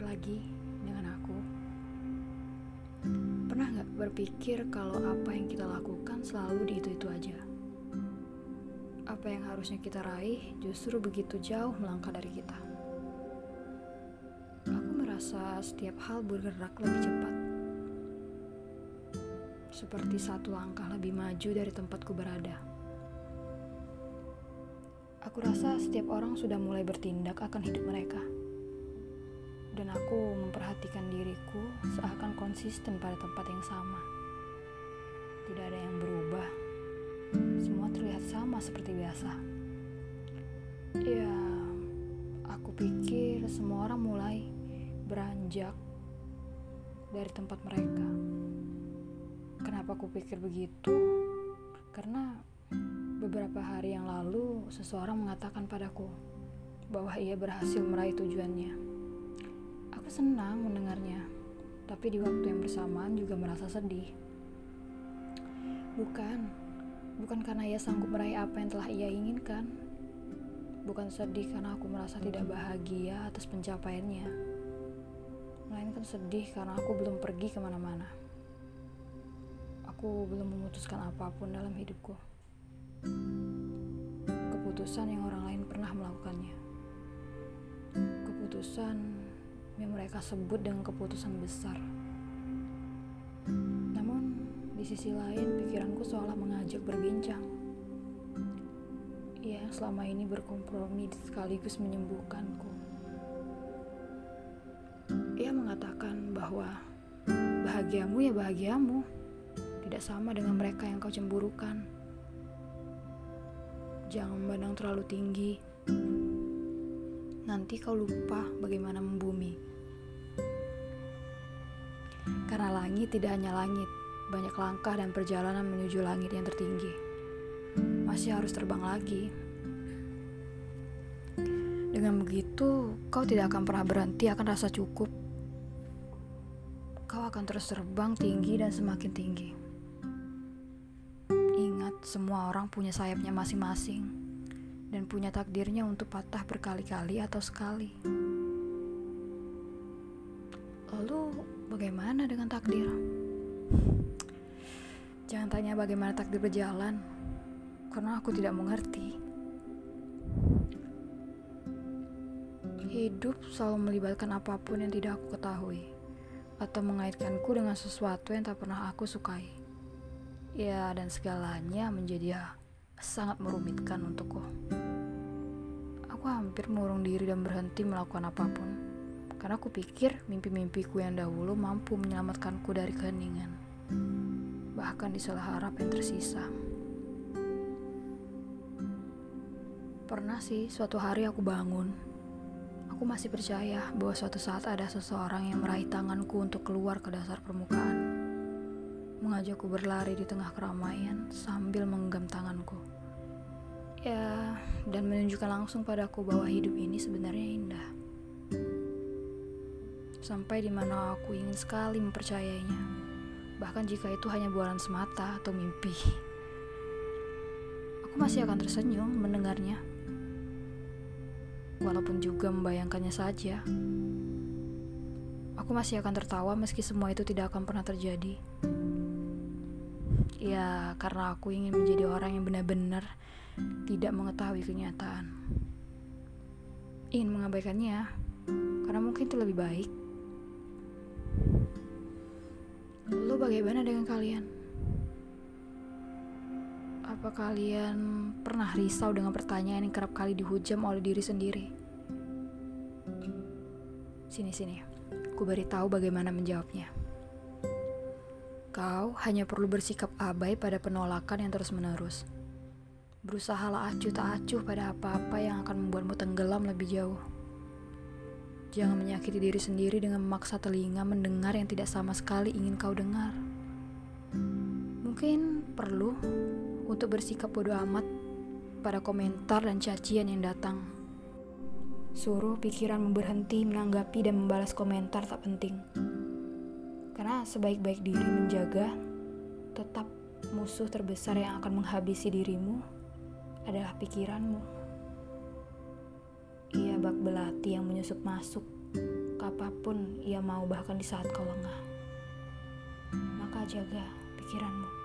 lagi dengan aku. Pernah nggak berpikir kalau apa yang kita lakukan selalu di itu-itu aja? Apa yang harusnya kita raih justru begitu jauh melangkah dari kita. Aku merasa setiap hal bergerak lebih cepat. Seperti satu langkah lebih maju dari tempatku berada. Aku rasa setiap orang sudah mulai bertindak akan hidup mereka dan aku memperhatikan diriku seakan konsisten pada tempat yang sama. Tidak ada yang berubah, semua terlihat sama seperti biasa. Ya, aku pikir semua orang mulai beranjak dari tempat mereka. Kenapa aku pikir begitu? Karena beberapa hari yang lalu seseorang mengatakan padaku bahwa ia berhasil meraih tujuannya senang mendengarnya, tapi di waktu yang bersamaan juga merasa sedih. Bukan, bukan karena ia sanggup meraih apa yang telah ia inginkan. Bukan sedih karena aku merasa tidak bahagia atas pencapaiannya. Melainkan sedih karena aku belum pergi ke mana-mana. Aku belum memutuskan apa pun dalam hidupku. Keputusan yang orang lain pernah melakukannya. Keputusan yang mereka sebut dengan keputusan besar. Namun, di sisi lain pikiranku seolah mengajak berbincang. Ia yang selama ini berkompromi sekaligus menyembuhkanku. Ia mengatakan bahwa bahagiamu ya bahagiamu, tidak sama dengan mereka yang kau cemburukan. Jangan memandang terlalu tinggi, nanti kau lupa bagaimana membumi. Karena langit tidak hanya langit, banyak langkah dan perjalanan menuju langit yang tertinggi. Masih harus terbang lagi. Dengan begitu, kau tidak akan pernah berhenti akan rasa cukup. Kau akan terus terbang tinggi dan semakin tinggi. Ingat, semua orang punya sayapnya masing-masing dan punya takdirnya untuk patah berkali-kali atau sekali. Lalu, bagaimana dengan takdir? Jangan tanya bagaimana takdir berjalan, karena aku tidak mengerti. Hidup selalu melibatkan apa pun yang tidak aku ketahui, atau mengaitkanku dengan sesuatu yang tak pernah aku sukai. Ya, dan segalanya menjadi sangat merumitkan untukku. Aku hampir mengurung diri dan berhenti melakukan apa pun karena aku pikir mimpi-mimpiku yang dahulu mampu menyelamatkanku dari keheningan, bahkan di salah harap yang tersisa. Pernah sih suatu hari aku bangun, aku masih percaya bahwa suatu saat ada seseorang yang meraih tanganku untuk keluar ke dasar permukaan, mengajakku berlari di tengah keramaian sambil menggenggam tanganku. Ya, dan menunjukkan langsung padaku bahwa hidup ini sebenarnya indah sampai di mana aku ingin sekali mempercayainya, bahkan jika itu hanya bualan semata atau mimpi. Aku masih akan tersenyum mendengarnya, walaupun juga membayangkannya saja. Aku masih akan tertawa meski semua itu tidak akan pernah terjadi. Ya, karena aku ingin menjadi orang yang benar-benar tidak mengetahui kenyataan. Ingin mengabaikannya, karena mungkin itu lebih baik. Bagaimana dengan kalian? Apa kalian pernah risau dengan pertanyaan yang kerap kali dihujam oleh diri sendiri? Sini-sini, ku beritahu bagaimana menjawabnya. Kau hanya perlu bersikap abai pada penolakan yang terus-menerus. Berusahalah acuh tak acuh pada apa-apa yang akan membuatmu tenggelam lebih jauh. Jangan menyakiti diri sendiri dengan memaksa telinga mendengar yang tidak sama sekali ingin kau dengar. Mungkin perlu untuk bersikap bodoh amat pada komentar dan cacian yang datang. Suruh pikiran berhenti menanggapi dan membalas komentar tak penting. Karena sebaik-baik diri menjaga, tetap musuh terbesar yang akan menghabisi dirimu adalah pikiranmu. Ia bak belati yang menyusup masuk apa pun ia mau bahkan di saat kau lengah. Maka jaga pikiranmu.